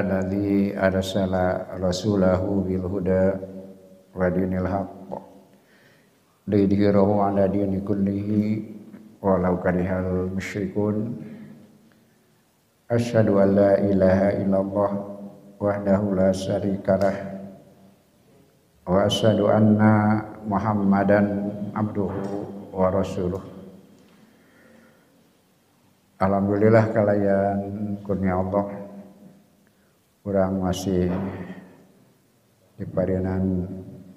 alladzi arsala rasulahu bil huda wa dinil haqq. Liyudhhirahu ala dini kullihi walau karihal musyrikun. Asyhadu an la ilaha illallah wahdahu la syarikalah wa asyhadu anna muhammadan abduhu wa rasuluh. Alhamdulillah kalian kurnia Allah kurang masih diberikan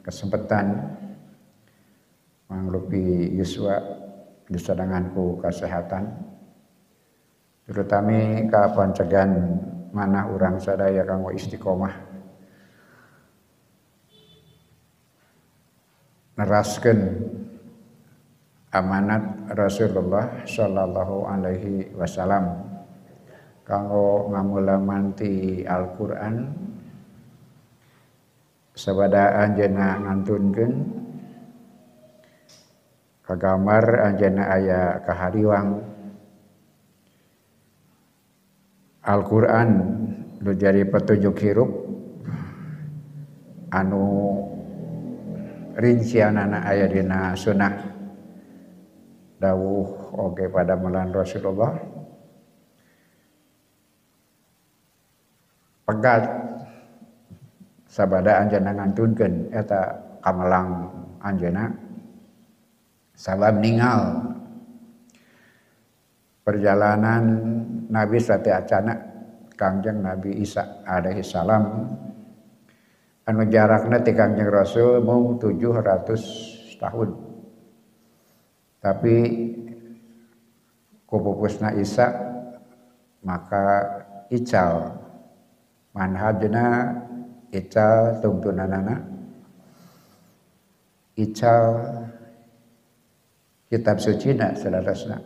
kesempatan manglupi Yuswa disadanganku kesehatan terutama ke pancegan mana orang sadaya kanggo istiqomah. Neraskan amanat Rasulullah Shallallahu Alaihi Wasallam kanggo ngamulamanti Al-Quran sabada anjena ngantunkeun kagambar anjena aya kahariwang. Al-Quran lu jadi petunjuk hirup anu rincianana aya dina sunnah. Dawuh oge pada melan Rasulullah pegat. Sabada anjana ngantunkeun eta kamelang anjana sabab ningal perjalanan Nabi sate acana Kangjeng Nabi Isa alaihi salam. Anu jarakna ti Kangjeng Rasul mung 700 tahun. Tapi kupupusna Isa maka ical manhajna ical tungtunanana. Ical kitab suci na sadarasna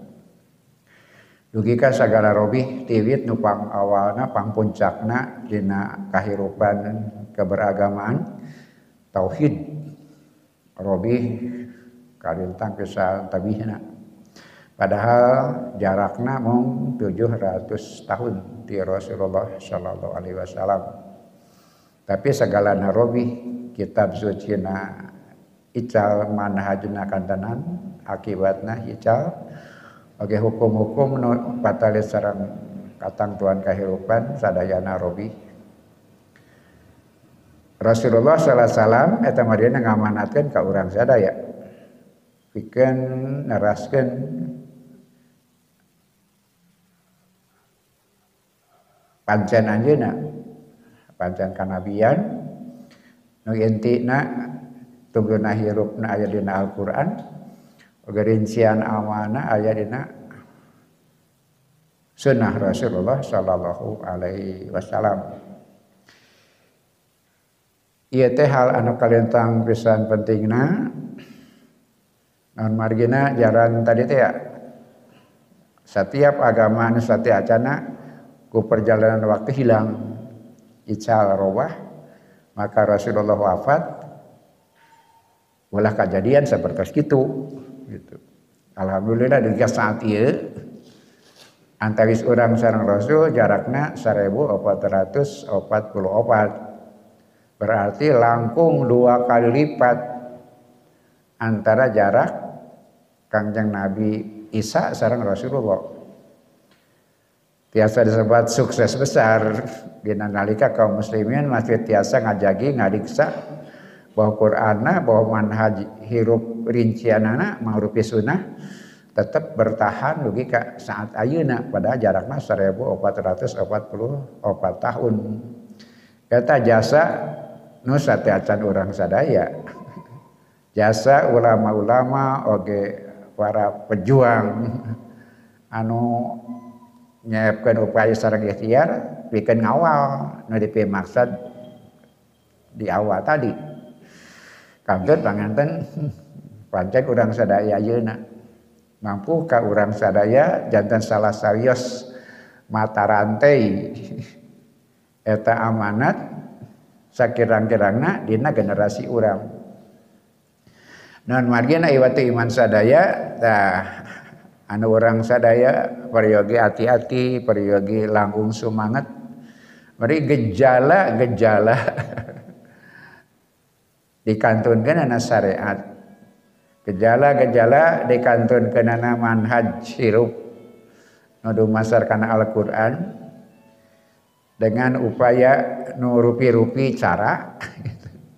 dugika sagala robih tiwit nupang awalna pang puncakna dina kahirupan keberagamaan. Tauhid robih kalintang bisa tabihna padahal jaraknya mung 700 tahun di Rasulullah Shallallahu Alaihi Wasallam. Tapi segala narobi kitab suci na ical manhajna kantanan akibatna ical. Oke hukum-hukum no patali sarang katang tuan kehidupan sadaya narobi. Rasulullah sallallahu alaihi wasallam eta madina ngamanatkeun ka urang sadaya. Bikin naraskan pancen anjeuna pancen kanabian. Nu intina tungguna hirupna aya dina Al-Qur'an. Gerincian amanah aya dina sunnah Rasulullah sallallahu alaihi wasallam. Ieu teh hal anu kalintang pisan pentingna non margina jaran tadi teh ya. Setiap agama anu sate acana ku perjalanan waktu hilang. Ical robah maka Rasulullah wafat. Ulah kejadian seperti itu gitu. Alhamdulillah di saat ieu antaris orang sarang Rasul jaraknya 1444 berarti langkung dua kali lipat antara jarak Kangjeng Nabi Isa sarang Rasulullah. Tiasa disebut sukses besar di nalika kaum muslimin masih tiasa ngajagi ngadiksa bahwa Qur'ana bahwa manhaj hirup rincianana mangrupi sunnah tetap bertahan dugi ka saat ayeuna pada jarakna 1444 tahun. Kata jasa nu sateacan orang sadaya. Jasa ulama-ulama oge para pejuang anu nyiapkan upaya sarang ikhtiar bikin ngawal. Nu dipi maksud di awal tadi. Kaget panganten pancen urang sadaya ayeuna mampu ka urang sadaya jantan salah sarios mata rantai? Eta amanat sakirang-kirangna dina generasi urang. Non margina iwatu iman sadaya? Tah anu orang sadaya peryogi hati-hati peryogi langkung semangat Mari gejala-gejala dikantunkan anak syariat. Gejala-gejala dikantunkan anak manhaj hirup nudu masar karena Al-Quran. Dengan upaya nu rupi-rupi cara.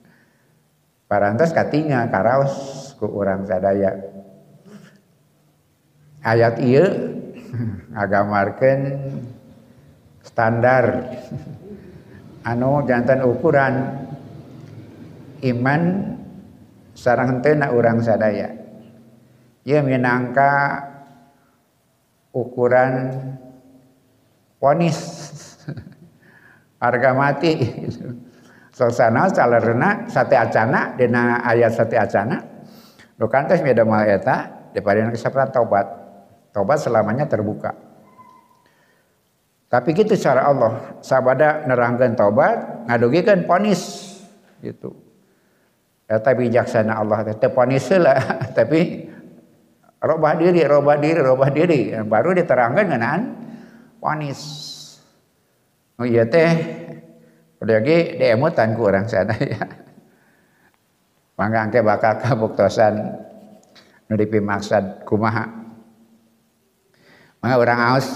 Parantos katinga karaos ku orang sadaya ayat iya agamarkan standar. Anu jantan ukuran. Iman sarang tena orang sadaya. Ia minangka ukuran ponis. Harga mati. Sosana salarena sate acana dina ayat sate acana. Lo kantes meda mal eta daripada keseprat taubat taubat selamanya terbuka. Tapi gitu cara Allah. Sabada nerangkan taubat ngadugikan ponis. Gitu. Eta bijaksana Allah teh ponis lah. Tapi robah diri robah diri robah diri. Baru diterangkan dengan ponis. Oh iya teh Udah lagi diemutan ku orang sana ya. Mangga angke bakal kabuktosan. Nu dipimaksad kumaha. Mangga orang aus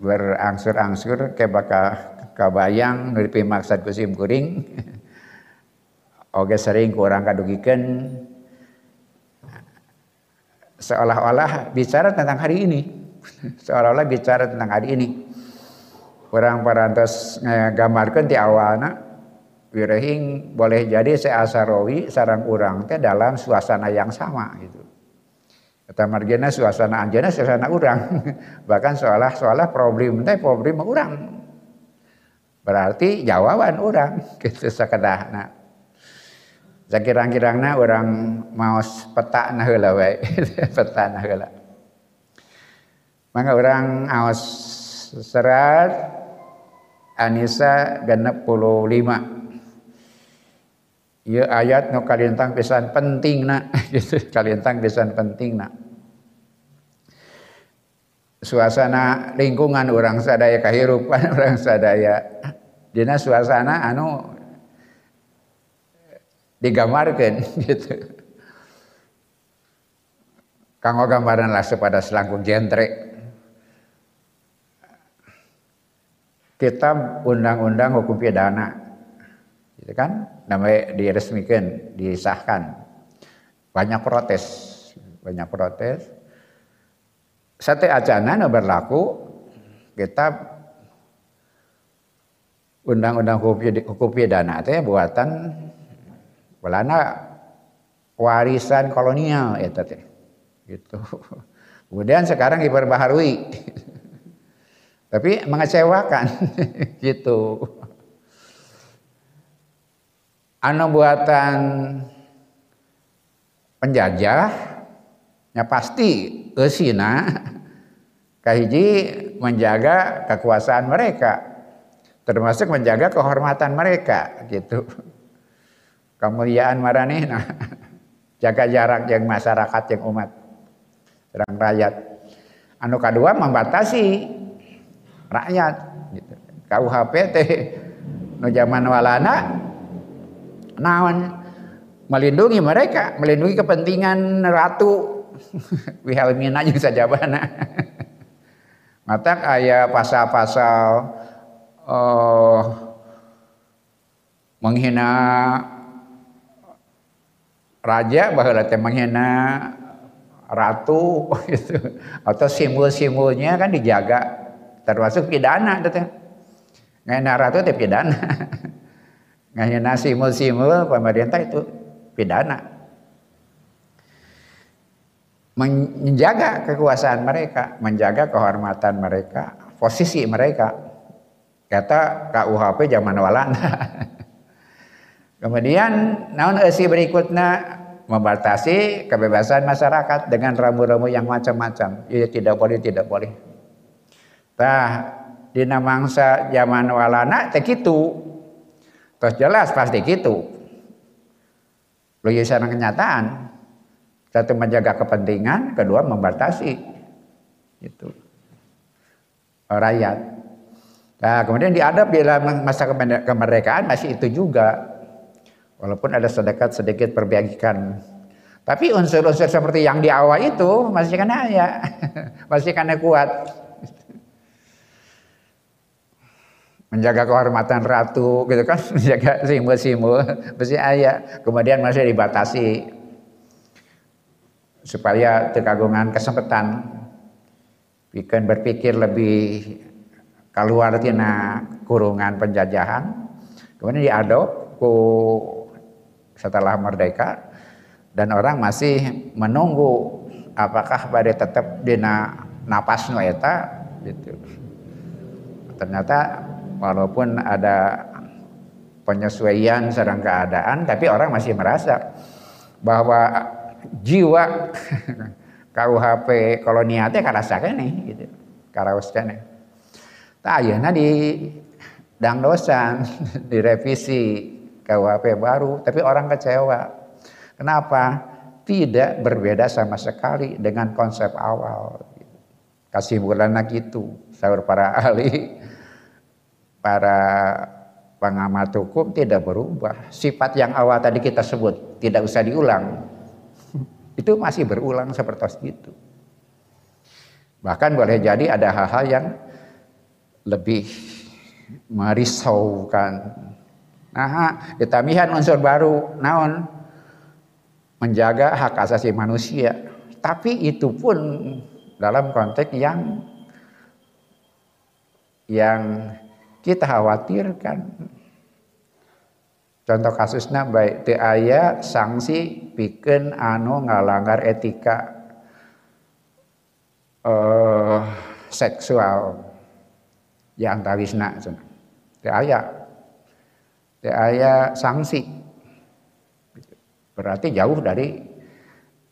berangsur-angsur ke bakal kabayang nu dipimaksad ku sim kuring. Oke sering kurang kadugikeun seolah-olah bicara tentang hari ini. Seolah-olah bicara tentang hari ini orang parantos gambarkan di awalnya wirehing boleh jadi seasarawi sarang urang teh dalam suasana yang sama gitu. Kata margina suasana anjana suasana urang. Bahkan seolah seolah problem teh problem urang. Berarti jawaban urang gitu sakedahna. Sakirang-kirangna orang mau peta nah heula wae. peta nah. Maka orang aos serat Anisa genep puluh lima. Ya ayat nu kalintang pisan penting nak, gitu kalintang pisan penting nak. Suasana lingkungan orang sadaya kehidupan orang sadaya. Dina suasana anu digambarkan gitu. Kanggo gambaran lah pada selangkung jentrek. Kitab undang-undang hukum pidana gitu kan? Namanya diresmikan disahkan. Banyak protes banyak protes sate acana berlaku. Kitab undang-undang hukum pidana itu buatan Belanda warisan kolonial ya teh. Gitu. Kemudian sekarang diperbaharui. Tapi mengecewakan gitu. Anu buatan penjajah ya pasti kesina kahiji menjaga kekuasaan mereka termasuk menjaga kehormatan mereka gitu kemuliaan marani nah jaga jarak yang masyarakat yang umat orang rakyat anu kedua membatasi rakyat gitu. KUHP teh no zaman walana naon melindungi mereka, melindungi kepentingan ratu. Wihelmina jeung sajabana. Matak aya pasal-pasal oh, menghina raja bahwa teh menghina ratu gitu. atau simbol-simbolnya kan dijaga termasuk pidana itu ngana ratu itu pidana ngana simul-simul pemerintah itu pidana menjaga kekuasaan mereka, menjaga kehormatan mereka, posisi mereka. Kata KUHP zaman Walanda. Kemudian naon esi berikutnya membatasi kebebasan masyarakat dengan rambu-rambu yang macam-macam. Ya tidak boleh, tidak boleh. Tah dina mangsa zaman walana teh kitu. Terus jelas pasti kitu. Luisan kenyataan. Satu menjaga kepentingan, kedua membatasi. Itu. Rakyat. Nah, kemudian diadap di dalam masa kemerdekaan masih itu juga. Walaupun ada sedikit sedikit perbaikan. Tapi unsur-unsur seperti yang di awal itu masih kena ya, masih kena kuat. Menjaga kehormatan ratu gitu kan, menjaga simbol-simbol masih ayah. Kemudian masih dibatasi supaya terkagungan kesempatan bikin berpikir lebih keluar tina kurungan penjajahan. Kemudian diadop ku setelah merdeka dan orang masih menunggu apakah pada tetap dina napas eta gitu. Ternyata walaupun ada penyesuaian sedang keadaan tapi orang masih merasa bahwa jiwa KUHP kolonialnya karasakan nih gitu nih Nah, ayeuna di dangdosan, direvisi KUHP baru, tapi orang kecewa. Kenapa? Tidak berbeda sama sekali dengan konsep awal. Kasih bulan gitu, sahur para ahli, para pengamat hukum tidak berubah. Sifat yang awal tadi kita sebut tidak usah diulang. Itu masih berulang seperti itu. Bahkan boleh jadi ada hal-hal yang lebih merisaukan. Nah, ditamihan unsur baru, naon menjaga hak asasi manusia. Tapi itu pun dalam konteks yang yang kita khawatirkan. Contoh kasusnya baik te aya sanksi bikin anu ngalanggar etika uh, seksual. Yang tawisna teu aya. Teu aya sanksi berarti jauh dari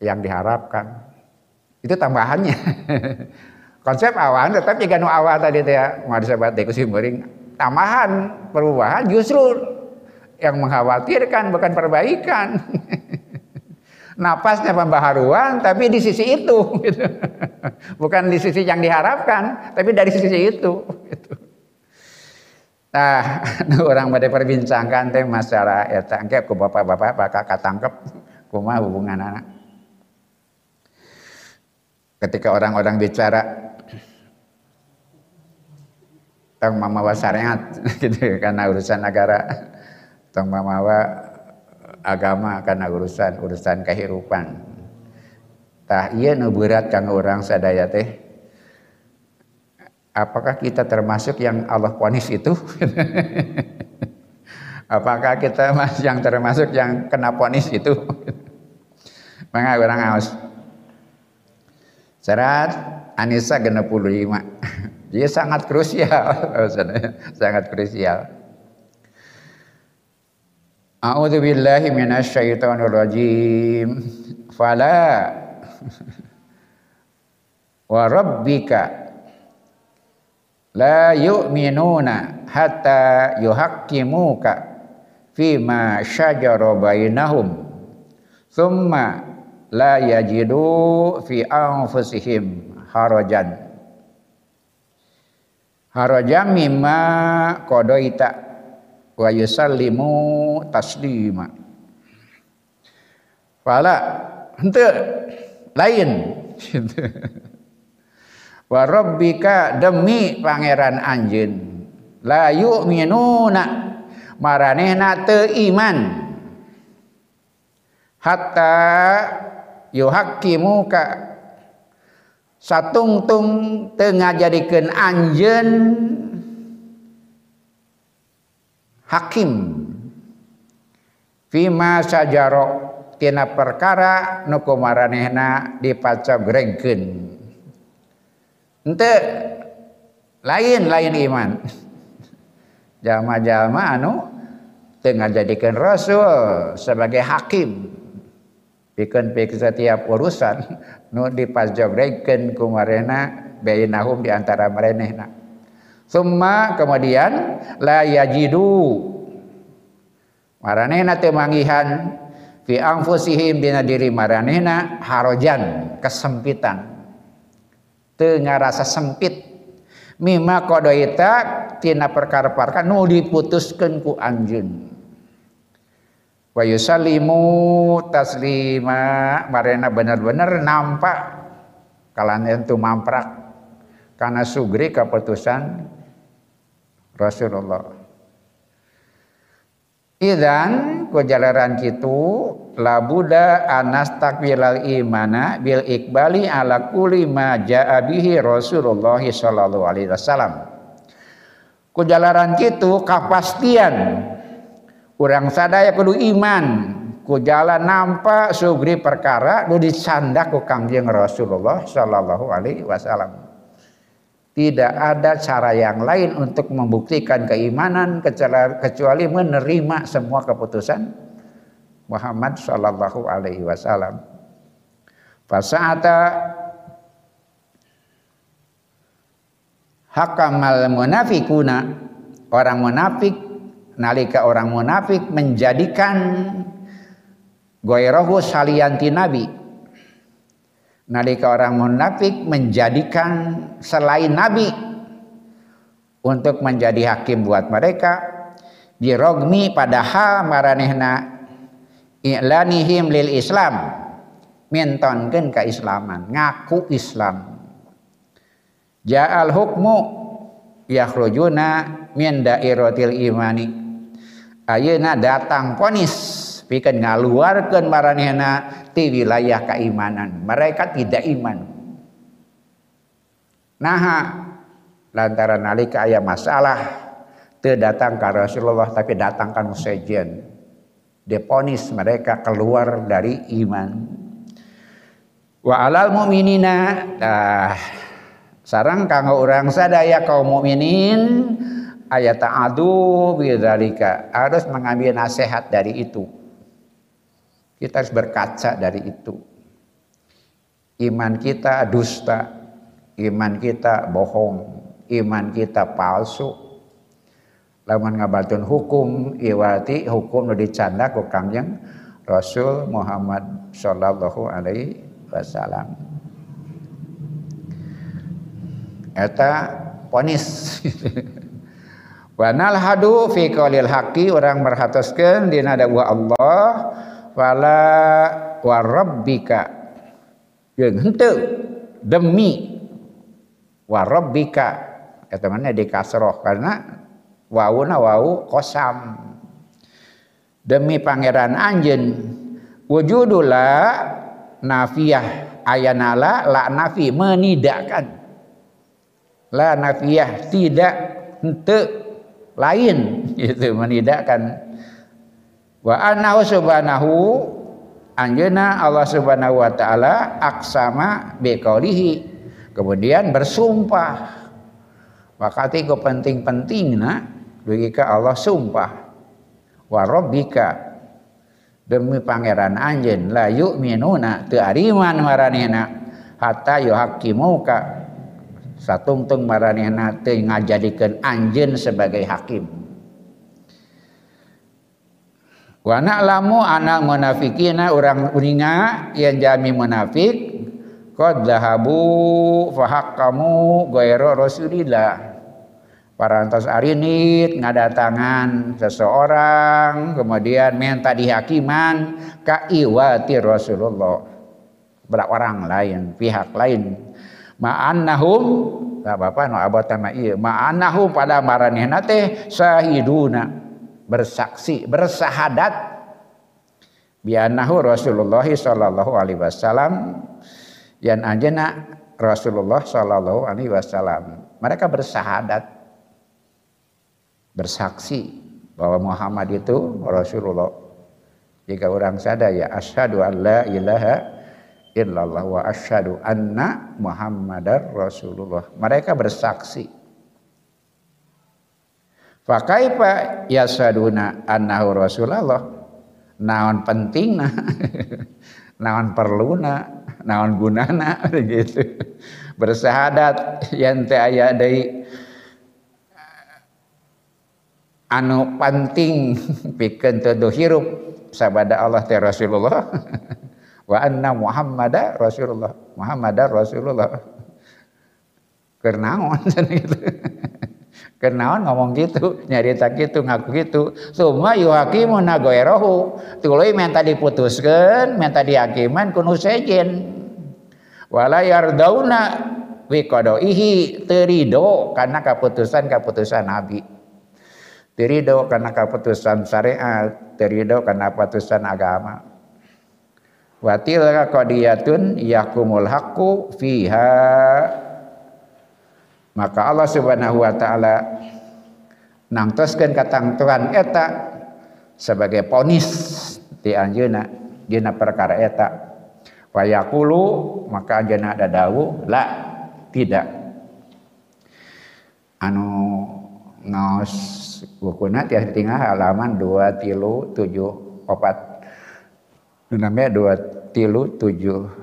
yang diharapkan. Itu tambahannya. Konsep awal tetap jika nu awal tadi teh mau disebut deku tambahan perubahan justru yang mengkhawatirkan bukan perbaikan napasnya pembaharuan tapi di sisi itu gitu. bukan di sisi yang diharapkan tapi dari sisi itu gitu. nah orang pada perbincangkan teh masalah ya tangkep ke bapak-bapak bakal katangkep kumah hubungan anak ketika orang-orang bicara tong mamawa syariat gitu karena urusan negara tong mamawa agama karena urusan urusan kehidupan. Tah iya nu berat kang orang sadaya teh. Apakah kita termasuk yang Allah ponis itu? Apakah kita yang termasuk yang kena ponis itu? Maka orang aus. Syarat Anissa genep puluh lima. Dia sangat krusial. Sangat krusial A'udzu billahi minasyaitonir rajim. Fala wa rabbika la yu'minuna hatta yuhaqqimuka fima syajara bainahum thumma la yajidu fi anfusihim harajan harajan mimma qadaita wa yusallimu taslima. Fala henteu lain. Wa rabbika demi pangeran anjeun la yu'minuna maranehna teu iman. Hatta yuhaqqimuka satungtung teu ngajadikeun anjeun hakim. Fima sajaro tina perkara nu kumaranehna dipacogrengkeun ente lain lain iman. Jalma-jalma anu tengah jadikan rasul sebagai hakim. Bikin pikir setiap urusan nu dipacogrengkeun kumarena bainahum di antara maranehna Summa kemudian la yajidu. Maranehna teu mangihan fi anfusihim dina diri maranehna harajan kesempitan. Teu ngarasa sempit. Mimma qadaita tina perkara-perkara nu diputuskeun ku anjeun wa yusallimu taslima. Marena bener-bener nampak. Kalian itu mamprak. Karena sugri keputusan Rasulullah Idan kujalaran kitu labuda anas takwilal imana bil ikbali ala kulli ma jaa bihi Rasulullah sallallahu alaihi wasallam. Kujalaran kitu kapastian urang sadaya kudu iman ku jalan nampak sugri perkara nu dicandak ku Kangjeng Rasulullah sallallahu alaihi wasallam. Tidak ada cara yang lain untuk membuktikan keimanan kecuali menerima semua keputusan Muhammad Shallallahu Alaihi Wasallam. Fasa'ata hakamal munafikuna orang munafik nalika orang munafik menjadikan goyrohu salianti nabi nalika orang munafik menjadikan selain nabi untuk menjadi hakim buat mereka dirogmi padahal maranehna i'lanihim lil islam. Mintonkeun keislaman ngaku islam. Ja'al hukmu yakhrujuna min dairatil imani. Ayeuna datang ponis pikeun ngaluarkeun maranehna ti wilayah keimanan. Mereka tidak iman. Nah lantaran nalika aya masalah teu datang ke Rasulullah tapi datangkan musejen deponis mereka keluar dari iman. Wa alal mu'minina nah, sarang kanggo urang sadaya kaum mukminin ayat ta'adu bidzalika harus mengambil nasihat dari itu kita harus berkaca dari itu. Iman kita dusta, iman kita bohong, iman kita palsu. Lamun ngabatun hukum iwati hukum nu dicanda ku Kangjeng Rasul Muhammad sallallahu alaihi wasallam. Eta ponis. Wanal hadu fi qaulil haqi orang merhatoskeun dina dakwah Allah fala warabbika jeung henteu demi. Warabbika eta mana di kasroh karena wawuna wau kosam. Demi pangeran anjeun wujudula nafiyah ayanala la nafi menidakan. La nafiyah tidak henteu lain itu menidakkan Wa annahu subhanahu anjeuna Allah Subhanahu wa taala aksama biqaulihi. Kemudian bersumpah. Wakati ku penting-pentingna dugi ka Allah sumpah. Wa rabbika demi pangeran anjeun la yu'minuna teu ariman maranehna hatta yuhaqqimuka satungtung maranehna teu ngajadikeun anjeun sebagai hakim. Wa na'lamu anak munafikina orang uninga yang jami munafik qad dhahabu fahaqqamu ghairu rasulillah. Parantos arinit ngadatangan seseorang kemudian minta dihakiman ka iwati Rasulullah. Berak orang lain, pihak lain. Ma'annahum tak apa no abatan ma ieu ma'annahum pada maranehna teh sahiduna bersaksi bersahadat bianahu Rasulullah sallallahu alaihi wasallam. Yang anjena Rasulullah sallallahu alaihi wasallam. Mereka bersahadat bersaksi bahwa Muhammad itu Rasulullah. Jika orang sadar ya asyhadu an la ilaha illallah wa asyhadu anna Muhammadar Rasulullah. Mereka bersaksi Fakaifa yasaduna annahu Rasulullah. Naon pentingna, naon perluna, naon gunana gitu. Bersahadat yang teh aya deui anu penting pikeun teu hirup sabada Allah teh Rasulullah wa anna Muhammada Rasulullah Muhammadar Rasulullah Kernaon gitu. Kernaon ngomong gitu, nyarita gitu, ngaku gitu. Suma yuhakimu nagoerohu. Tuluy minta diputuskan, minta dihakiman kunu sejen. Wala yardauna ihi terido karena keputusan keputusan Nabi. Terido karena keputusan syariat, terido karena keputusan agama. Watil qadiyatun yakumul haqqu fiha maka Allah subhanahu wa ta'ala nangtoskan katangtuan eta sebagai ponis di anjuna dina perkara eta. Wayakulu maka anjuna ada dawu la tidak. Anu ngaos bukuna tiah tinggal halaman dua tilu tujuh opat. Namanya dua tilu tujuh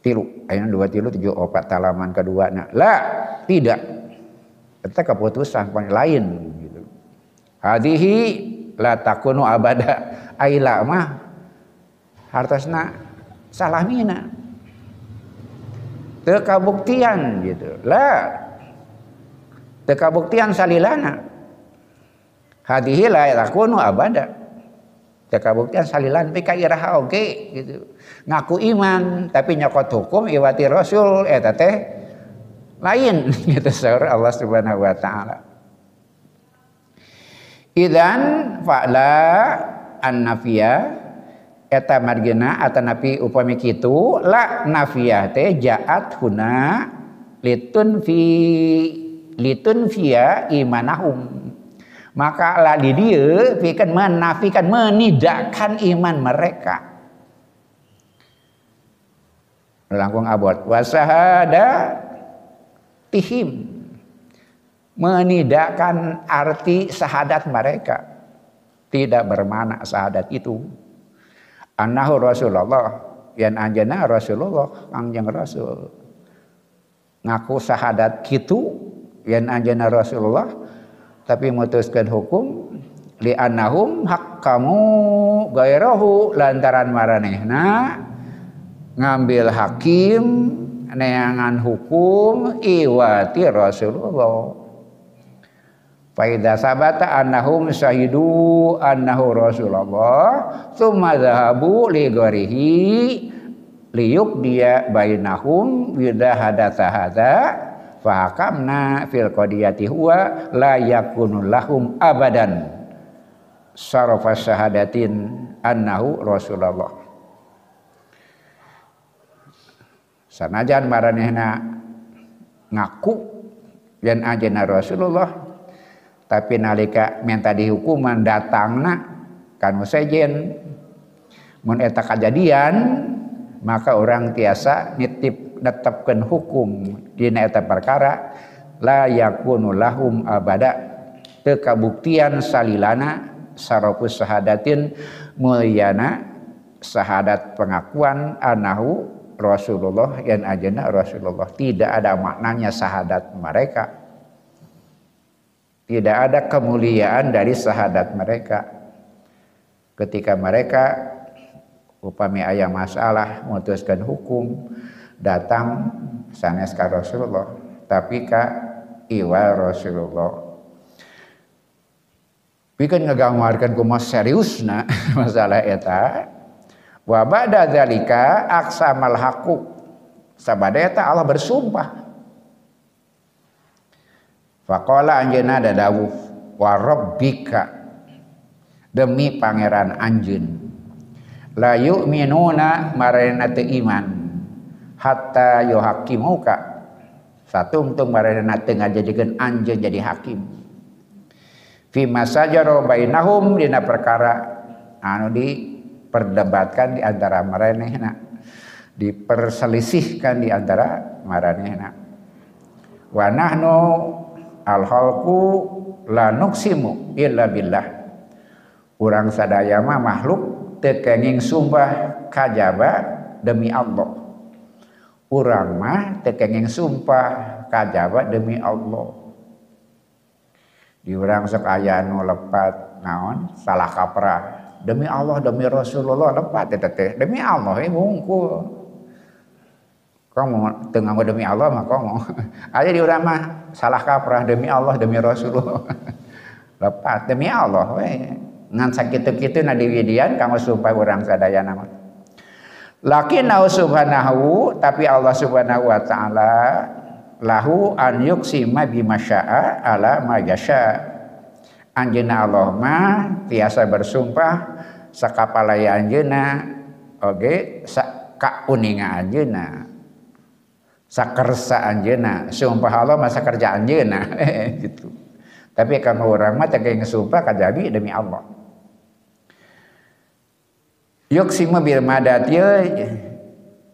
tilu ayat dua tilu tujuh. Opat halaman kedua. Nah lah tidak. Kita keputusan lain gitu. Hadihi la takunu abada. Aila mah hartosna salah mina. Tekabuktian gitu. Lah tekabuktian salilana. Hadihi la takunu abada. Tekabuktian salilan pika iraha oke okay, gitu ngaku iman tapi nyokot hukum iwati rasul eta teh lain gitu sahur Allah Subhanahu wa taala. Idan fa'la an-nafiya eta margina atau napi upami kitu la nafiyah teh jaat huna litun fi litun via imanahum. Maka lah di dia fikan menafikan menidakkan iman mereka langkung abot. Wasahada tihim. Menidakkan arti sahadat mereka. Tidak bermana sahadat itu. Anahu Rasulullah. Yang anjana Rasulullah anjang Rasul. Ngaku sahadat kitu yang anjana Rasulullah. Tapi memutuskan hukum li anahum hak kamu gairahu lantaran maranehna ngambil hakim neangan hukum iwati Rasulullah. Faida sabata annahum syahidu annahu Rasulullah Thumma zahabu li gorihi liyuk dia bainahum wida hadatha hadha fahakamna fil qadiyati huwa la yakunu lahum abadan. Sarafa syahadatin annahu Rasulullah sanajan maranehna ngaku yang ajena Rasulullah tapi nalika minta dihukuman datangna kan sejen. Mun eta kejadian maka orang tiasa nitip netepkeun hukum dina eta perkara la yakunu lahum abada. Teu kabuktian salilana sarapus sahadatin mulyana sahadat pengakuan anahu Rasulullah yang ajana Rasulullah. Tidak ada maknanya sahadat mereka. Tidak ada kemuliaan dari sahadat mereka. Ketika mereka upami ayah masalah memutuskan hukum datang sanes ka Rasulullah. Tapi ka iwa Rasulullah. Ngegambarkan kumas seriusna masalah eta Wa ba'da dzalika aqsamal haqu. Sabada eta Allah bersumpah. Faqala anjeunna da dawuh wa rabbika demi pangeran anjeun la yu'minuna marana teu iman hatta yuhakimuka satu untung marana teu ngajadikeun anjeun jadi hakim fi masajaro bainahum dina perkara anu di diperdebatkan di antara maranehna diperselisihkan di antara maranehna wa nahnu al halqu la nuksimu illa billah. Urang sadaya mah makhluk teu kenging sumpah kajaba demi Allah. Urang mah teu kenging sumpah kajaba demi Allah. Di urang sok aya nu lepat naon? Salah kaprah demi Allah demi Rasulullah lepat teh demi Allah eh, bungkul. Kamu tengah demi Allah mah kamu aja di salah kaprah demi Allah demi Rasulullah. Lepas demi Allah we ngan sakit kitu na diwidian kamu supaya orang sadaya nama. Lakin subhanahu tapi Allah subhanahu wa ta'ala lahu an yuksima bimasya'a ala ma anjeuna Allah mah tiasa bersumpah sakapalaya anjeuna oge sa kauninga anjeuna sakersa anjeuna sumpah Allah masa kerja anjeuna gitu. Tapi kamu orang mah teh ngesumpah kajabi demi Allah. Yuksimu bil madati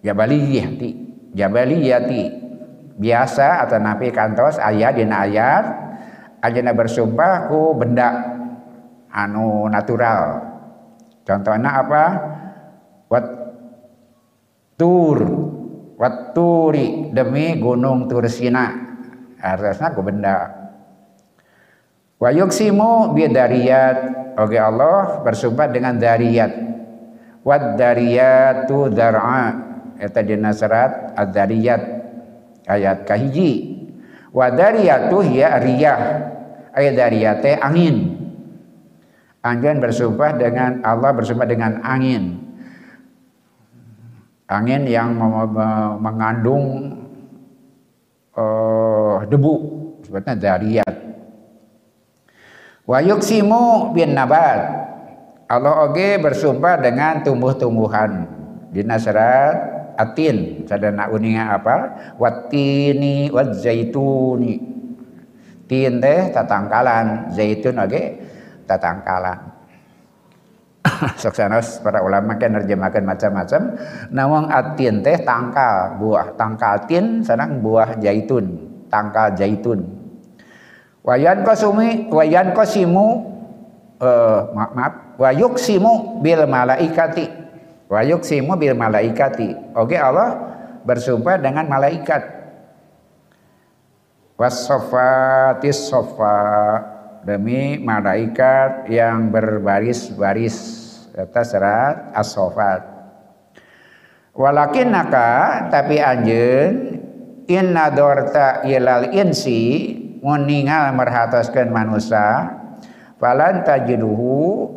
jabaliyati jabaliyati biasa atau napi kantos ayat dina ayat ajana bersumpah ku benda anu natural. Contohnya apa? Wat tur wat turi demi gunung tursina. Artinya ku benda wa yuksimu bidariyat oke Allah bersumpah dengan dariyat. Wad dariyatu dar'a eta dina serat ad-dariyat. Ayat kahiji. Wa dariyatu hiya riyah ayat dariyate angin. Anjan bersumpah dengan Allah bersumpah dengan angin. Angin yang mengandung uh, debu sebetulnya dariyat wa yuksimu bin nabat. Allah oge bersumpah dengan tumbuh-tumbuhan. Di Nasrat atin. Sadana uninga apa? Watini wat zaituni tin teh tatangkalan zaitun oge tatangkalan suksanos para ulama kan nerjemahkan macam-macam namun atin teh tangkal buah tangkal tin sanang buah zaitun tangkal zaitun wayan kosumi wayan kosimu uh, maaf, maaf wayuksimu bil malaikati Wa yuksimu bil malaikati. Oke Allah bersumpah dengan malaikat. Wasofatis sofa demi malaikat yang berbaris-baris atas serat as-sofat. Walakin naka tapi anjen inna dorta ilal insi muningal merhatoskan manusia falan tajiduhu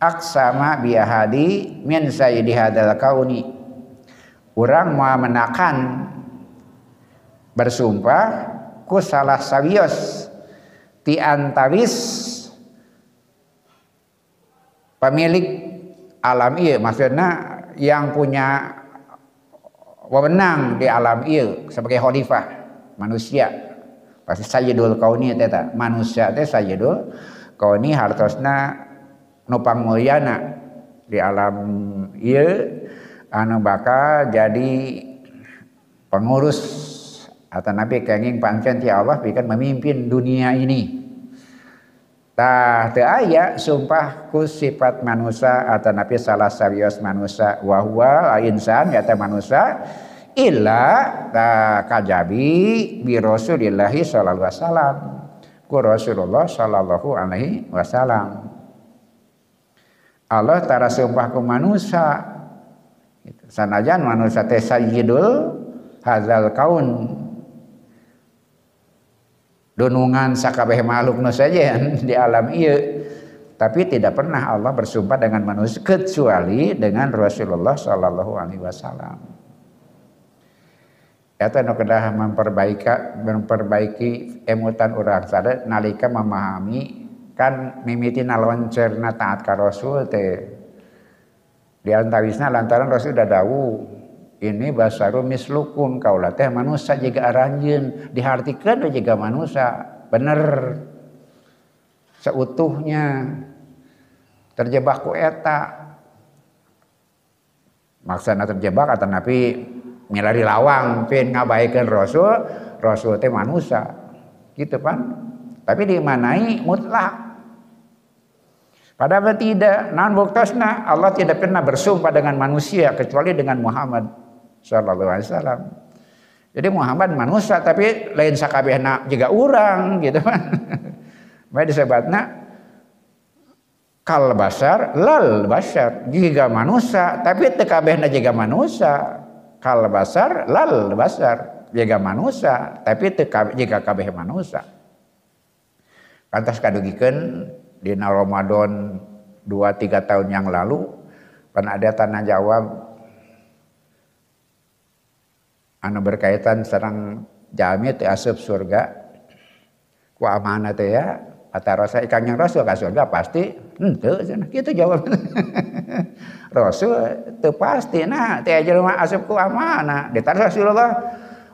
aksama biahadi min sayyidi hadal kauni orang mau menakan bersumpah ku salah sawios. Ti antawis pemilik alam iya maksudnya yang punya wewenang di alam iya sebagai khalifah manusia. Pasti sayyidul kauni teta manusia teh sayyidul kauni hartosna nopang mulyana di alam iya anu bakal jadi pengurus atau nabi kenging pancen ti Allah bikin memimpin dunia ini. Tah teu aya sumpah ku sifat manusia atau nabi salah sarios manusia. Wahwa insan ya manusia. Illa ta kajabi bi Rasulillahi sallallahu alaihi wasallam. Ku Rasulullah sallallahu alaihi wasallam. Allah tara sumpah ke manusia. Gitu. sanajan manusia teh sayyidul hazal kaun dunungan sakabeh makhluk nu saja di alam iya tapi tidak pernah Allah bersumpah dengan manusia kecuali dengan Rasulullah Shallallahu Alaihi Wasallam. Eta nu kedah memperbaiki memperbaiki emutan orang sadar nalika memahami kan mimiti nalon cerna taat ka Rasul teh. Di antawisna lantaran Rasul udah dawu ini basaru mislukum kaulah teh manusia jika aranjeun. Dihartikeun juga manusia. Bener. Seutuhnya. Terjebak ku eta. Maksana terjebak atau nabi milari lawang pin ngabaikan Rasul Rasul teh manusia. Gitu kan tapi dimanai mutlak. Padahal tidak, non buktasna? Allah tidak pernah bersumpah dengan manusia kecuali dengan Muhammad sallallahu alaihi wasallam. Jadi Muhammad manusia tapi lain sakabehna juga orang gitu kan. Baik disebutna kal basar lal basar jika manusia tapi tekabehna juga manusia kal basar lal basar jika manusia tapi jika kabeh manusia kantas kadugikan di Ramadan dua tiga tahun yang lalu kan ada tanah jawab anu berkaitan serang jami teh asup surga ku amanah teh ya kata rasa ikan yang rasul ke surga pasti ente gitu jawab. Rasul itu pasti nah teh jelema asup ku amanah ditar Rasulullah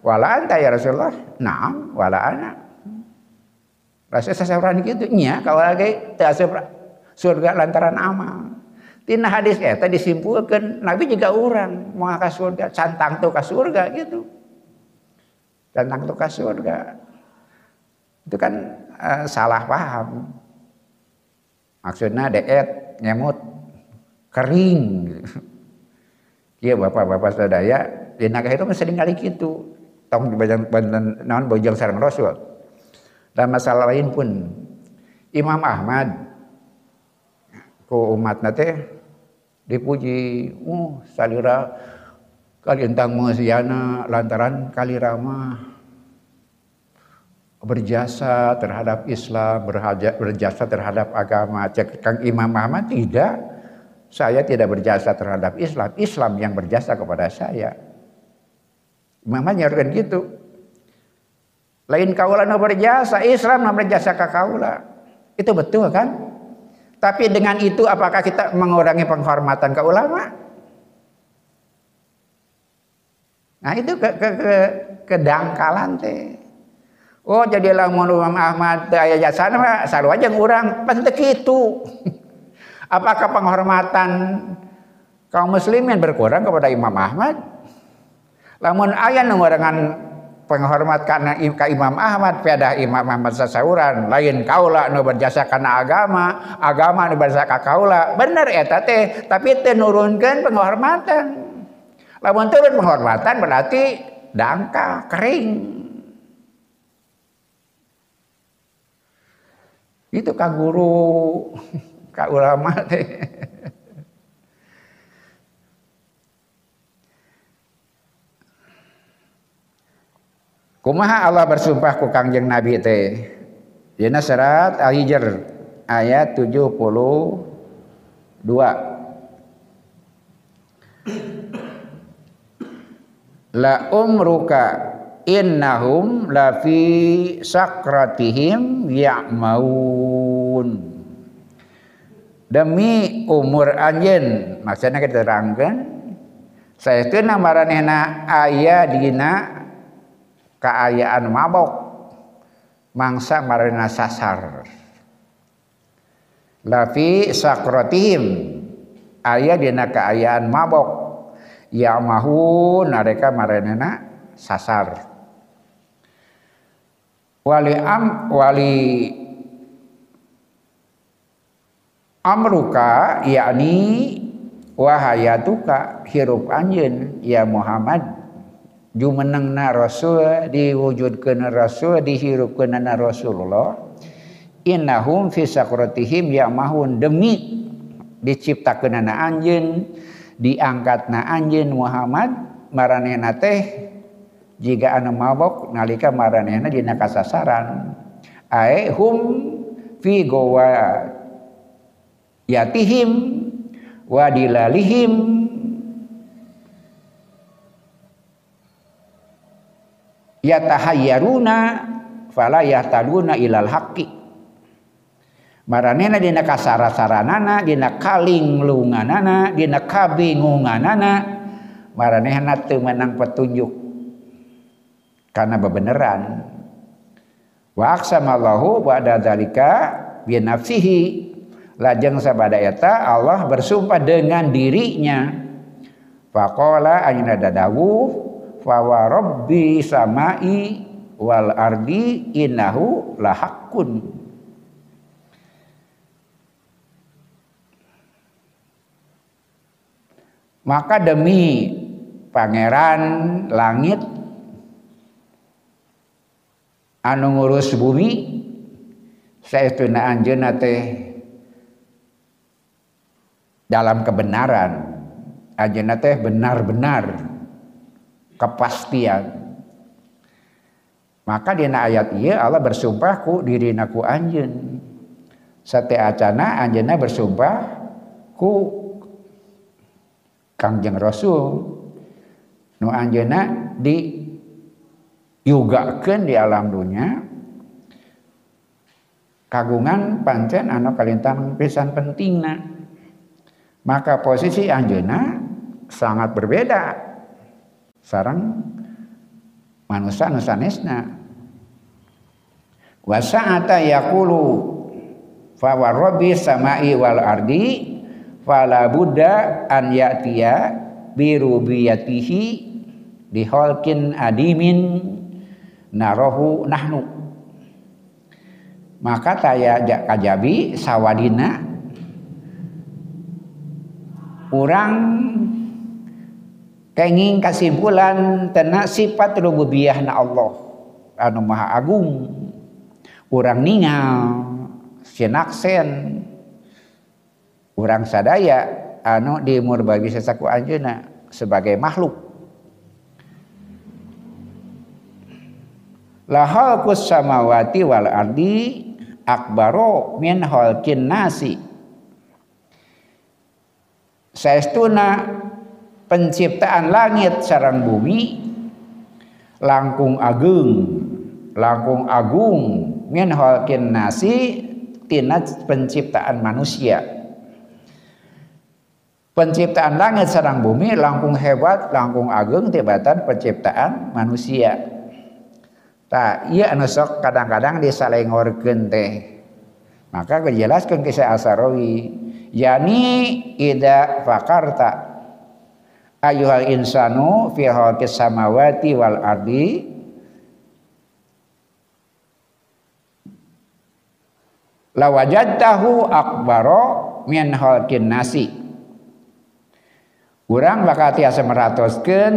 wala anta ya Rasulullah naam wala ana Rasul sasaran gitu nya kalau lagi teh asup surga lantaran amal Tina hadis eta disimpulkan Nabi juga orang mau ke surga, cantang tuh ke surga gitu. Cantang tuh ke surga. Itu kan uh, salah paham. Maksudnya deet, nyemut, kering. Iya bapak-bapak sadaya, di naga itu sering kali gitu. Tong di bajang naon bojong sarang Rasul. Dan masalah lain pun Imam Ahmad ku umat nate dipuji uh salira kalintang mesiana lantaran kalirama berjasa terhadap Islam, berjasa terhadap agama. Cek Kang Imam Ahmad tidak. Saya tidak berjasa terhadap Islam. Islam yang berjasa kepada saya. Imam Ahmad gitu. Lain kaula no berjasa, Islam no berjasa ke kaula. Itu betul kan? Tapi dengan itu apakah kita mengurangi penghormatan ke ulama? Nah itu ke, ke, ke kedangkalan teh. Oh jadilah Imam Ahmad ayah jasana mah saru aja ngurang pasti gitu. Apakah penghormatan kaum muslimin berkurang kepada Imam Ahmad? Lamun ayah ngurangan penghormat karena ka Imam Ahmad pada Imam Ahmad sasauran lain kaula nu berjasa karena agama agama nu berjasa ka kaula. Bener eta teh tapi teh penghormatan. Lamun turun penghormatan berarti dangka kering. Itu ka guru ka ulama teh Kumaha Allah bersumpah ku Kangjeng Nabi teh. Dina serat Al-Hijr ayat 72. La umruka innahum la fi sakratihim ya'maun. Demi umur anjen maksudnya kita terangkan saya itu namaranena ayah dina keayaan mabok. Mangsa marina sasar. Lafi sakrotihim ayah dina keayaan mabok. Ya mahu nareka marina sasar. Wali am wali amruka yakni wahayatuka hirup anjen ya Muhammad jumenengna rasul diwujudkeun rasul dihirupkeun Rasulullah. Innahum fi sakratihim mahun demi diciptakeun anjeun diangkatna anjeun Muhammad maranehna teh jika anu mabok nalika maranehna dina kasasaran. Ae hum fi gowa yatihim wa dilalihim yatahayyaruna fala yahtaduna ilal haqqi. Maranena dina kasara-saranana dina kalinglunganana dina kabingunganana maranehna teu menang petunjuk. Karena bebeneran. Wa aqsamallahu ba'da dzalika bi nafsihi. Lajeng sabada eta Allah bersumpah dengan dirinya. Faqala ayna dadawu fawa rabbi samai wal ardi innahu lahakun maka demi pangeran langit anu ngurus bumi saestuna anjeunna teh dalam kebenaran. Anjeunna teh benar-benar kepastian. Maka di ayat iya Allah bersumpah ku diri naku anjen sate acana anjena bersumpah ku kangjeng Rasul. Nu anjena di yugakeun di alam dunia kagungan pancen anu kalintang pisan pentingna. Maka posisi anjena sangat berbeda sarang manusia nusanesna. Wa sa'ata yaqulu fa samai wal ardi fala buddha an ya'tiya bi rubiyatihi adimin narohu nahnu. Maka taya kajabi sawadina orang kenging kesimpulan tena sifat rububiyah na Allah. Anu maha agung. Orang ningal sinaksen orang sadaya anu dimur bagi sesaku anjuna sebagai makhluk. Lahal kus samawati wal ardi akbaro min halkin nasi. Saestuna penciptaan langit sarang bumi langkung agung langkung agung min halkin nasi tina penciptaan manusia. Penciptaan langit sarang bumi langkung hebat langkung agung tibatan penciptaan manusia. Tak iya anu sok kadang-kadang disalengorkeun teh. Maka kejelaskan kisah Asarawi yani ida fakarta ayuhal insanu fi khalqis samawati wal ardi. Lawajadtahu akbaro min khalqin nasi. Urang bakal tiasa meratoskeun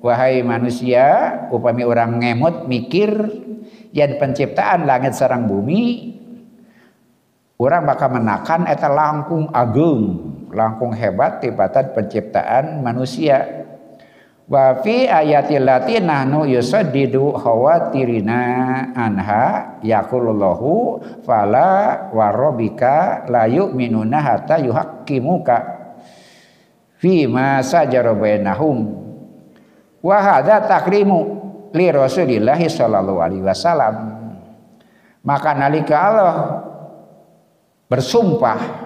wahai manusia upami orang ngemut mikir yang penciptaan langit sarang bumi orang bakal menakan eta langkung agung langkung hebat tibatan penciptaan manusia. Wa fi ayatil lati nahnu yusaddidu khawatirina anha yaqulullahu fala wa rabbika la yu'minuna hatta yuhaqqimuka fi ma sajara bainahum. Wa hadza takrimu li Rasulillah sallallahu alaihi wasallam. Maka nalika Allah bersumpah.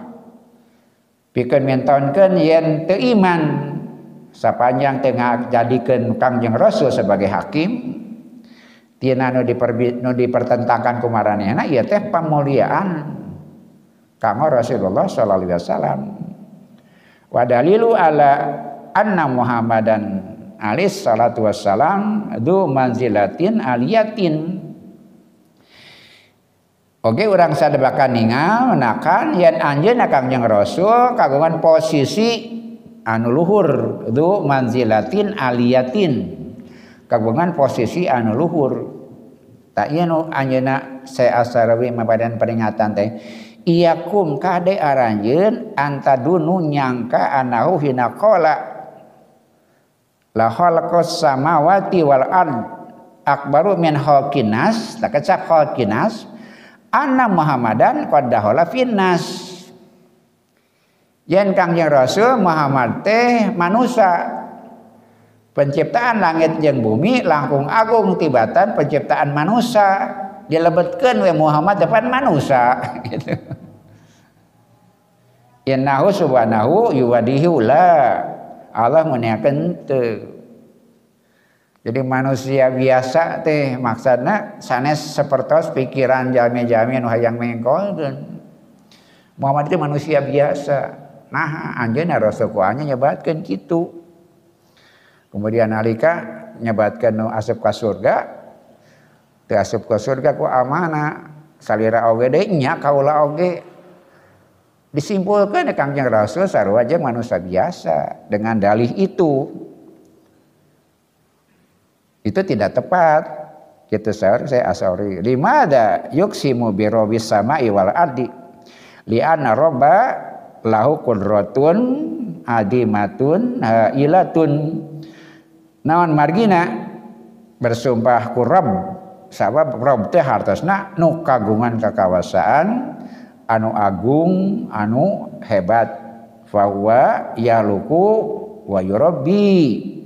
Pikeun mentonkeun yen teu iman sapanjang tengah jadikan Kangjeng Rasul sebagai hakim. Tina nu diperbi, nu dipertentangkan kumaranehna ieu teh pamuliaan kanggo Rasulullah sallallahu alaihi wasallam. Wa dalilu ala anna Muhammadan alaihi salatu wassalam du manzilatin aliyatin Oke orang sadebakan ningal menakan yen anjeun Kangjeng Rasul kagungan posisi anu luhur itu manzilatin aliyatin. Kagungan posisi anu luhur. Tak iya nu anjeuna saya asarawi mabadan peringatan teh. Iyakum kade aranjeun antadunu nyangka anahu hina qala la khalaqas samawati wal ard. Akbaru min khalqinas tak kecak khalqinas anna Muhammadan qad finnas yen Kangjeng Rasul Muhammad teh manusia penciptaan langit jeung bumi langkung agung tibatan penciptaan manusia dilebetkeun we Muhammad depan manusia gitu. Innahu subhanahu yuwadihu la. Allah meuniakeun teu jadi manusia biasa teh maksudnya sanes sepertos pikiran jami-jami anu hayang mengkolkeun. Muhammad itu manusia biasa. Nah, anjeunna rasul ku nyebatkeun kitu. Kemudian alika nyebatkeun nu asup ka surga. Teu asup ka surga ku amana. Salira oge deui nya kaula oge. Disimpulkeun Kangjeng Rasul sarua jeung manusia biasa dengan dalih itu itu tidak tepat. Gitu saya asori. Lima ada yuksimu birobis sama iwal ardi? Liana roba lahu kudrotun adimatun ilatun naon margina? Bersumpah ku Rabb. Sabab Rabb teh hartosna nu kagungan kekawasaan anu agung anu hebat. Fahuwa yaluku wa yurabbi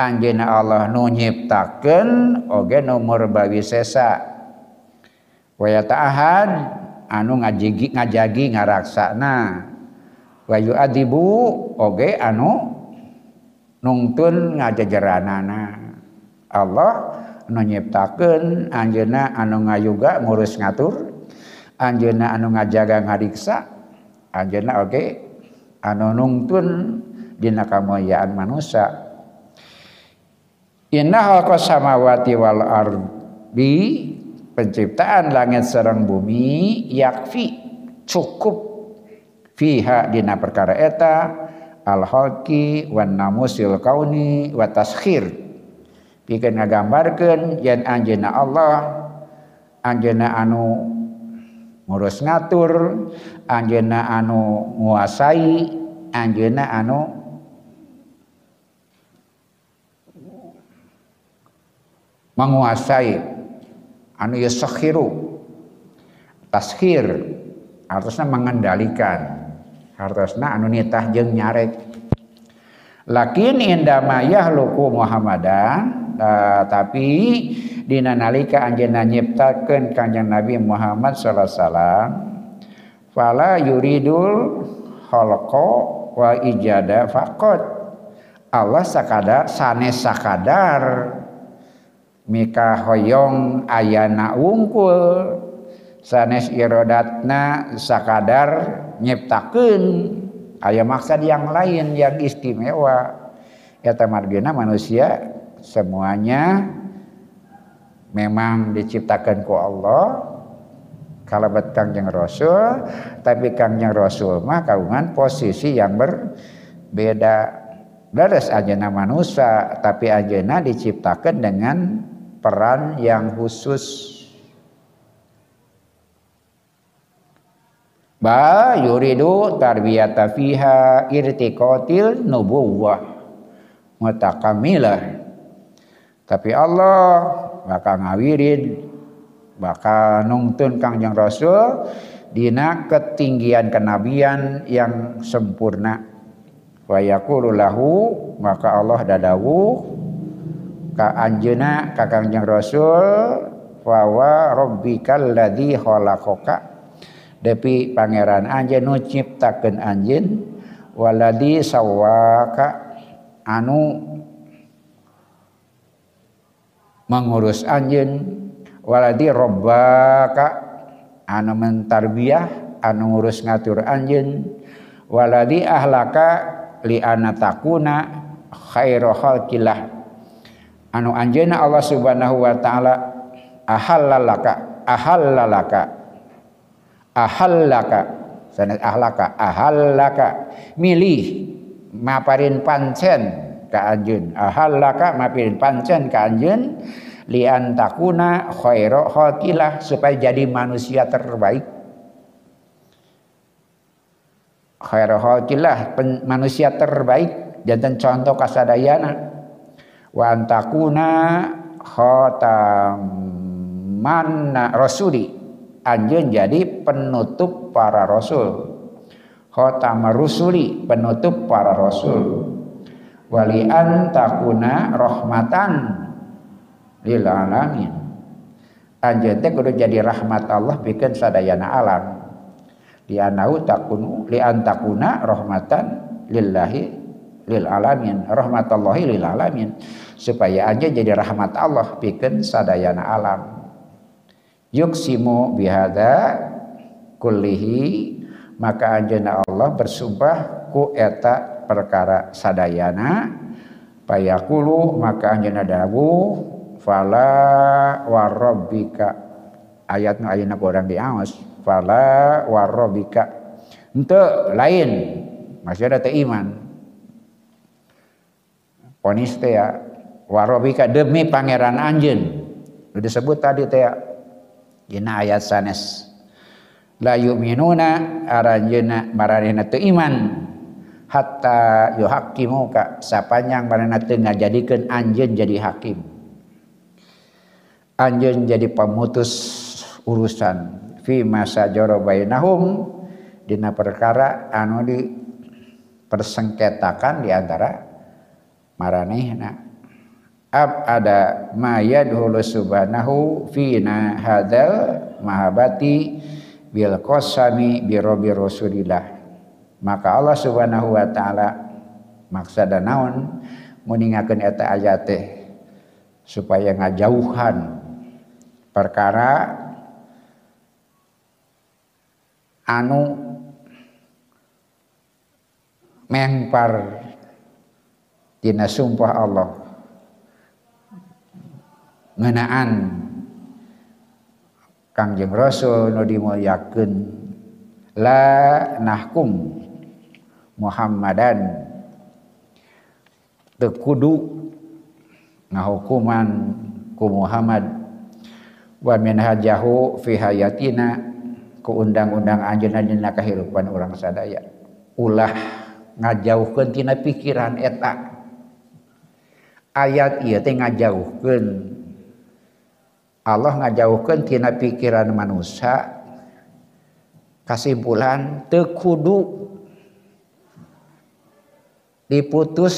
Anjna Allah nu nyiptakeun oge nomor bawi sesa. Waya taahad anu ngajigi ngajagi ngaraksana. Wayu adibu oge anu nungtun ngajajaranana. Allah nu nyiptakeun anjeuna anu ngayuga ngurus ngatur anjeuna anu ngajaga ngariksa anjeuna oge anu nungtun dina kamulyaan manusia Inna khalqas samawati wal ardi penciptaan langit sareng bumi yakfi cukup. Fiha dina perkara eta al halqi wan namusil kauni wa taskhir. Pikeun ngagambarkeun yen anjeunna Allah anjeunna anu ngurus ngatur anjeunna anu nguasai anjeunna anu menguasai. Anu yasakhiru taskhir harusnya mengendalikan. Harusnya anu nitah jeung nyarek lakin indama yahluku muhammadan uh, tapi dina nalika anjeunna nyiptakeun kanjeng Nabi Muhammad sallallahu alaihi wasallam fala yuridul khalqa wa ijada faqat. Allah sakadar sanes sakadar mika hoyong ayana wungkul sanes irodatna sakadar nyiptakeun. Aya maksud yang lain yang istimewa. Ya tamargina manusia semuanya memang diciptakan ku Allah. Kalau Kangjeng Rasul tapi Kangjeng Rasul mah kagungan posisi yang berbeda. Dadas ajena manusia tapi ajena diciptakan dengan peran yang khusus. Ba yuridu tarbiyata fiha irtiqatil nubuwah mutakamilah. Tapi Allah bakal ngawirin bakal nungtun Kangjeng Rasul dina ketinggian kenabian yang sempurna. Wa yaqulu lahu maka Allah dadawu ka anjeuna ka Kangjeng Rasul wa wa rabbikal ladzi khalaqaka. Depi pangeran anjeun nu ciptakeun anjeun waladi sawaka anu mengurus anjen waladi robbaka anu mentarbiyah anu ngurus ngatur anjen waladi ahlaka li anatakuna khairu khalqillah anu anjeuna Allah Subhanahu wa taala ahallalaka ahallalaka ahallaka. Sanes ahlaka ahallaka. Milih maparin pancen ka anjeun. Ahallaka mapirin pancen ka anjeun. Lian takuna khairu khalqillah supaya jadi manusia terbaik. Khairu khalqillah manusia terbaik. Jantan contoh kasadayana wa antakuna khatamanna rasuli. Anjeun jadi penutup para rasul. Khatam rusuli penutup para rasul. Walian takuna rahmatan lil alamin. Anjeun teh kudu jadi rahmat Allah pikeun sadayana alam. Li anau takunu li antakuna rahmatan lillahi lil alamin rahmatallahi lil alamin supaya aja jadi rahmat Allah pikeun sadayana alam. Yuksimu bihada kullihi maka anjeunna Allah bersumpah ku eta perkara sadayana payakulu maka anjeunna dawu fala warabbika ayat nu ayeuna kurang diaos fala warabbika henteu lain masih ada teh iman ponis teh ya warabbika demi pangeran anjeun. Disebut tadi teh ya. Dina ayat sanes. La yu'minuna aranjeuna maranehna teu iman. Hatta yuhaqqimuka sapanjang manehna teu ngajadikeun anjeun jadi hakim. Anjeun jadi pemutus urusan fi masa jaro bainahum dina perkara anu di persengketakan di antara maranehna. Ab ada ma yadhulu subhanahu fina hadzal mahabati bil qasami bi rabbi rasulillah. Maka Allah subhanahu wa ta'ala maksada naon meningakan eta ayat supaya ngajauhan perkara anu mengpar dina sumpah Allah. Ngenaan. Kangjeng Rasul nu dimulyakeun la nahkum Muhammadan. Tekudu ngahukuman ku Muhammad. Wa minhajahu fi hayatina ku undang-undang anjeunna dina kahirupan urang sadaya. Ulah ngajauhkeun tina pikiran eta ayat ia teh ngajauhkeun. Allah ngajauhkeun tina pikiran manusia kesimpulan teu kudu diputus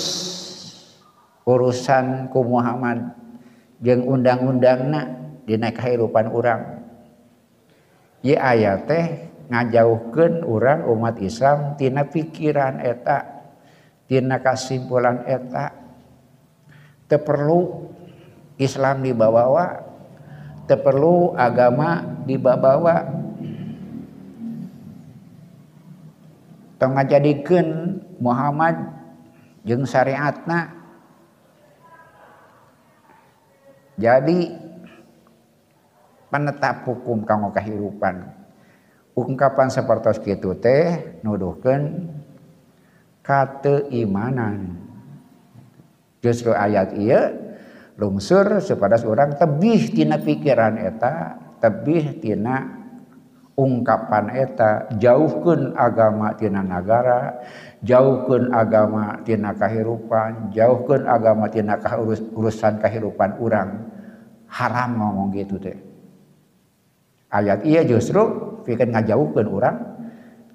urusan ku Muhammad jeung undang-undangna dina kehidupan urang. Ye ayat teh ngajauhkeun urang umat Islam tina pikiran eta tina kasimpulan eta. Teu perlu Islam dibawa teu perlu agama dibawa tong ngajadikeun Muhammad jeung syariatna. Jadi penetap hukum kanggo kahirupan ungkapan seperti kitu teh nuduhkeun kateimanan justru ayat iya lungsur supados orang tebih tina pikiran eta tebih tina ungkapan eta jauhkeun agama tina negara jauhkeun agama tina kahirupan jauhkeun agama tina urus, urusan kahirupan orang haram ngomong gitu teh. Ayat iya justru pikir ngajauhkeun orang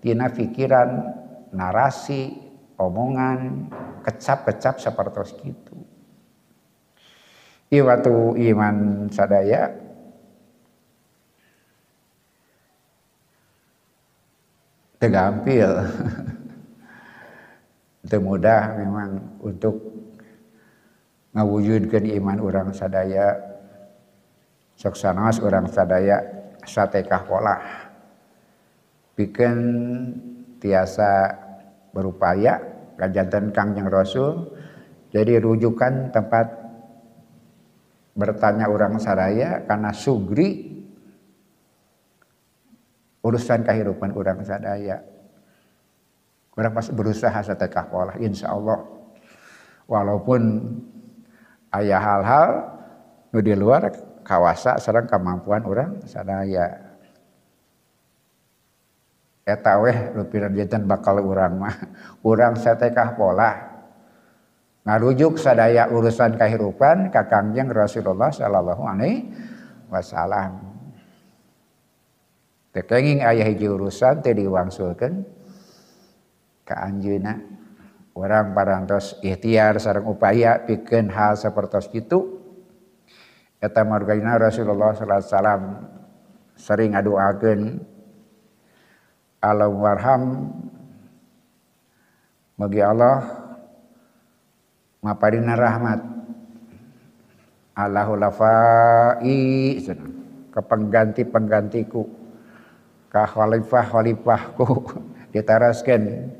tina pikiran narasi omongan kecap-kecap seperti itu. Iwatu iman sadaya. Tegampil. Itu mudah memang untuk ngawujudkan iman orang sadaya. Soksanos orang sadaya satekah pola. Bikin tiasa berupaya kajantan kangjeng rasul jadi rujukan tempat bertanya orang sadaya karena sugri urusan kehidupan orang sadaya Orang pas berusaha setekah pola, insya Allah. Walaupun ayah hal-hal di luar kawasa serang kemampuan orang sadaya. Eta weh lupiran bakal orang mah. Orang setekah pola. Ngarujuk sadaya urusan kehidupan kakangjeng Rasulullah sallallahu alaihi wasallam. Tekenging ayah hiji urusan teh diwangsulkeun ka anjeuna orang parantos ikhtiar sareng upaya pikeun hal seperti itu eta margana Rasulullah sallallahu alaihi wasallam sering ngaduakeun alam warham. Bagi Allah maparina rahmat. Allahu lafai kepengganti-penggantiku ka khalifah khalifahku ditaraskeun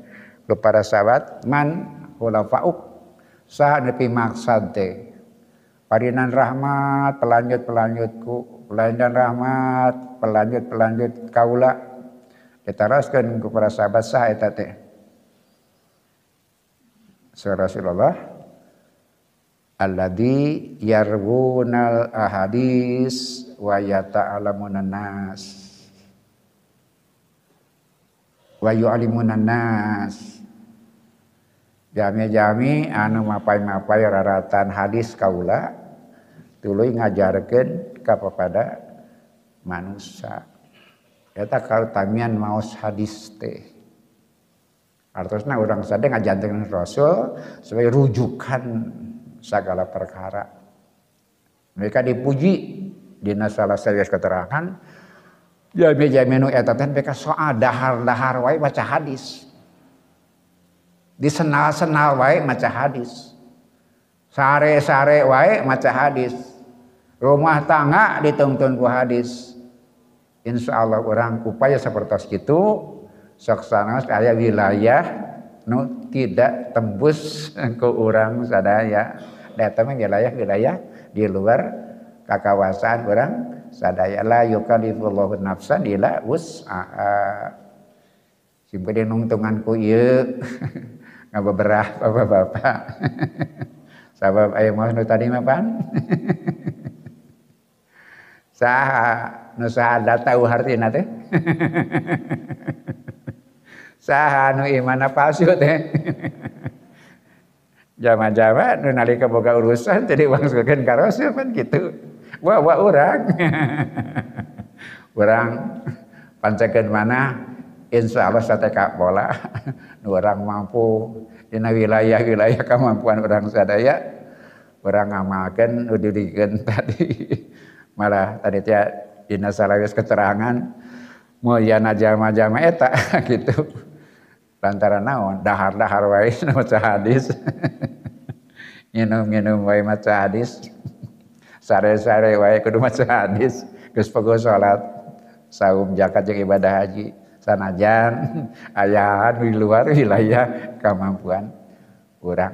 para sahabat man khulafauk. Sah nepi maksad teh parinan rahmat pelanjut pelanjutku pelanjut rahmat pelanjut pelanjut kaula ditaraskeun ku para sahabat sah eta teh. Rasulullah alladzi yarwunal ahadis wa yata'alamunan nas. Wa yu'alimunan nas. Jami-jami anu mapai-mapai raratan hadis kaula tuluy ngajarkeun kepada manusia eta kalau tamian maos hadis teh. Artosna orang sadeng ngajantengkeun rasul sebagai rujukan segala perkara. Mereka dipuji dina salah serius keterangan ya jaminu eta teh mereka soal dahar-dahar wae baca hadis. Disenal-senal wae maca hadis. Sare-sare wae maca hadis. Rumah tangga dituntun ku hadis insya Allah orang upaya seperti itu soksana saya wilayah nu tidak tembus ke orang sadaya datang wilayah-wilayah di luar kekawasan orang sadaya la yukallifullahu nafsan illa wus'aha. Simpen nungtungan ku ieu ngabeberah bapak-bapak sabab aya nu tadi mah pan saha. Nu saha tahu hartina teh. Saha nu imana palsu teh? Jama-jama nu nalika boga urusan jadi wangskeun ka Rasul kan gitu. Wah wah urang. Urang pancekeun mana? Insya Allah sateka bola. Orang mampu. Di wilayah-wilayah kemampuan orang sadaya orang ngamalkan udirikan tadi malah tadi dia dina salawis keterangan mulyana jama-jama eta gitu. Lantaran naon dahar-dahar wae maca hadis. Minum-minum wae maca hadis. Sare-sare wae kudu maca hadis. Geus pogo salat saum zakat jeung ibadah haji sanajan ayahan di luar wilayah kemampuan orang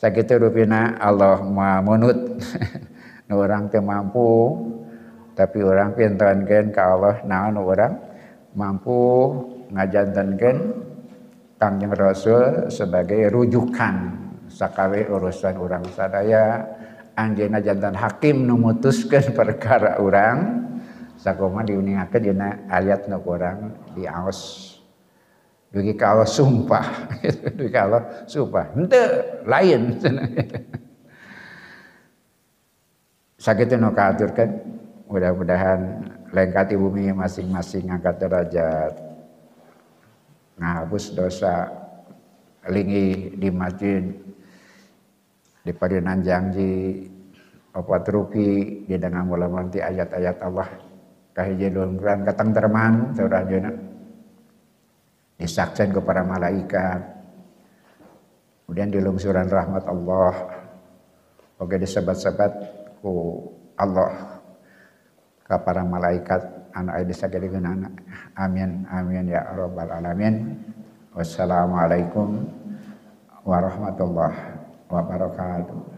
sakitu rupina Allah menut orang teu mampu tapi orang pintankeun ka Allah naon orang mampu ngajantankeun Kangjeng Rasul sebagai rujukan sakawe urusan orang sadaya. Anjeunna jantan hakim memutuskan perkara orang sakoma diuningakeun dina ayat nu kurang diaos. Dugi ka Allah sumpah dugi ka Allah sumpah. Henteu lain sakitu nu kaaturkeun mudah-mudahan lengkati bumi masing-masing angkat derajat. Ngahapus dosa lingi di masjid di padinan janji opat ruki di dengan mula ayat-ayat Allah. Kahiji lumran katang terman saudara disaksen kepada malaikat. Kemudian di lungsuran rahmat Allah. Oke disebat-sebat ku Allah ke para malaikat anak ayat disagadikan anak amin amin ya rabbal alamin. Wassalamualaikum warahmatullahi wabarakatuh